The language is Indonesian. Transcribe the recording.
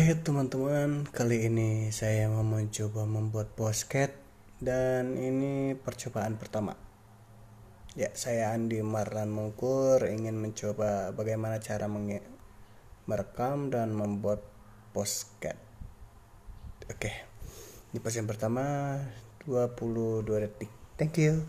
Hai teman-teman, kali ini saya mau mencoba membuat bosket dan ini percobaan pertama. Ya, saya Andi Marlan Mungkur ingin mencoba bagaimana cara merekam dan membuat bosket. Oke. Ini pas yang pertama 22 detik. Thank you.